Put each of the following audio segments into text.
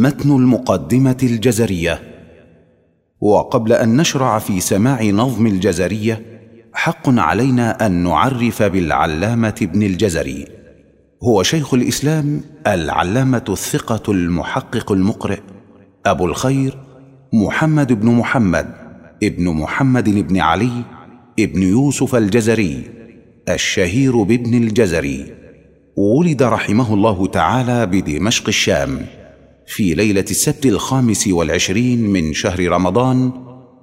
متن المقدمة الجزرية. وقبل أن نشرع في سماع نظم الجزرية حق علينا أن نعرف بالعلامة ابن الجزري. هو شيخ الإسلام العلامة الثقة المحقق المقرئ أبو الخير محمد بن محمد ابن محمد بن علي ابن يوسف الجزري الشهير بابن الجزري. ولد رحمه الله تعالى بدمشق الشام. في ليلة السبت الخامس والعشرين من شهر رمضان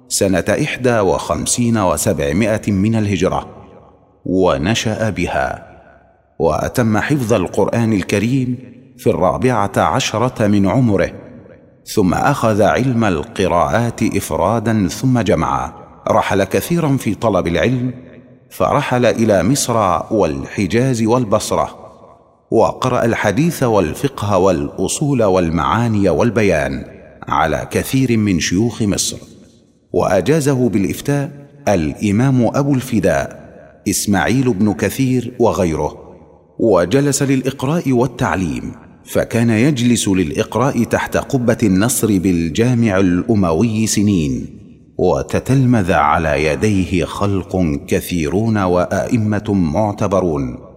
سنة إحدى وخمسين وسبعمائة من الهجرة ونشأ بها. وأتم حفظ القرآن الكريم في الرابعة عشرة من عمره ثم أخذ علم القراءات إفرادا ثم جمعا رحل كثيرا في طلب العلم فرحل إلى مصر والحجاز والبصرة. وقرأ الحديث والفقه والأصول والمعاني والبيان على كثير من شيوخ مصر. وأجازه بالإفتاء الإمام أبو الفداء إسماعيل بن كثير وغيره. وجلس للإقراء والتعليم فكان يجلس للإقراء تحت قبة النصر بالجامع الأموي سنين. وتتلمذ على يديه خلق كثيرون وأئمة معتبرون.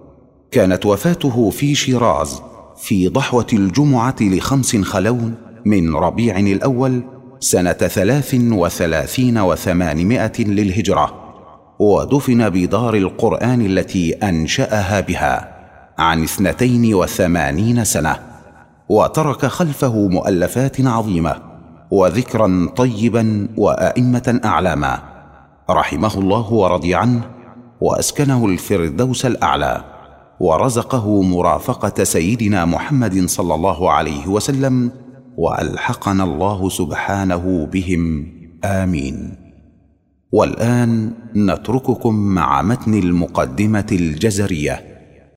كانت وفاته في شيراز في ضحوة الجمعة لخمس خلون من ربيع الأول سنة ثلاث وثلاثين وثمانمائة للهجرة ودفن بدار القرآن التي أنشأها بها عن اثنتين وثمانين سنة وترك خلفه مؤلفات عظيمة وذكرا طيبا وأئمة أعلاما رحمه الله ورضي عنه وأسكنه الفردوس الأعلى. ورزقه مرافقة سيدنا محمد صلى الله عليه وسلم وألحقنا الله سبحانه بهم. آمين. والآن نترككم مع متن المقدمة الجزرية.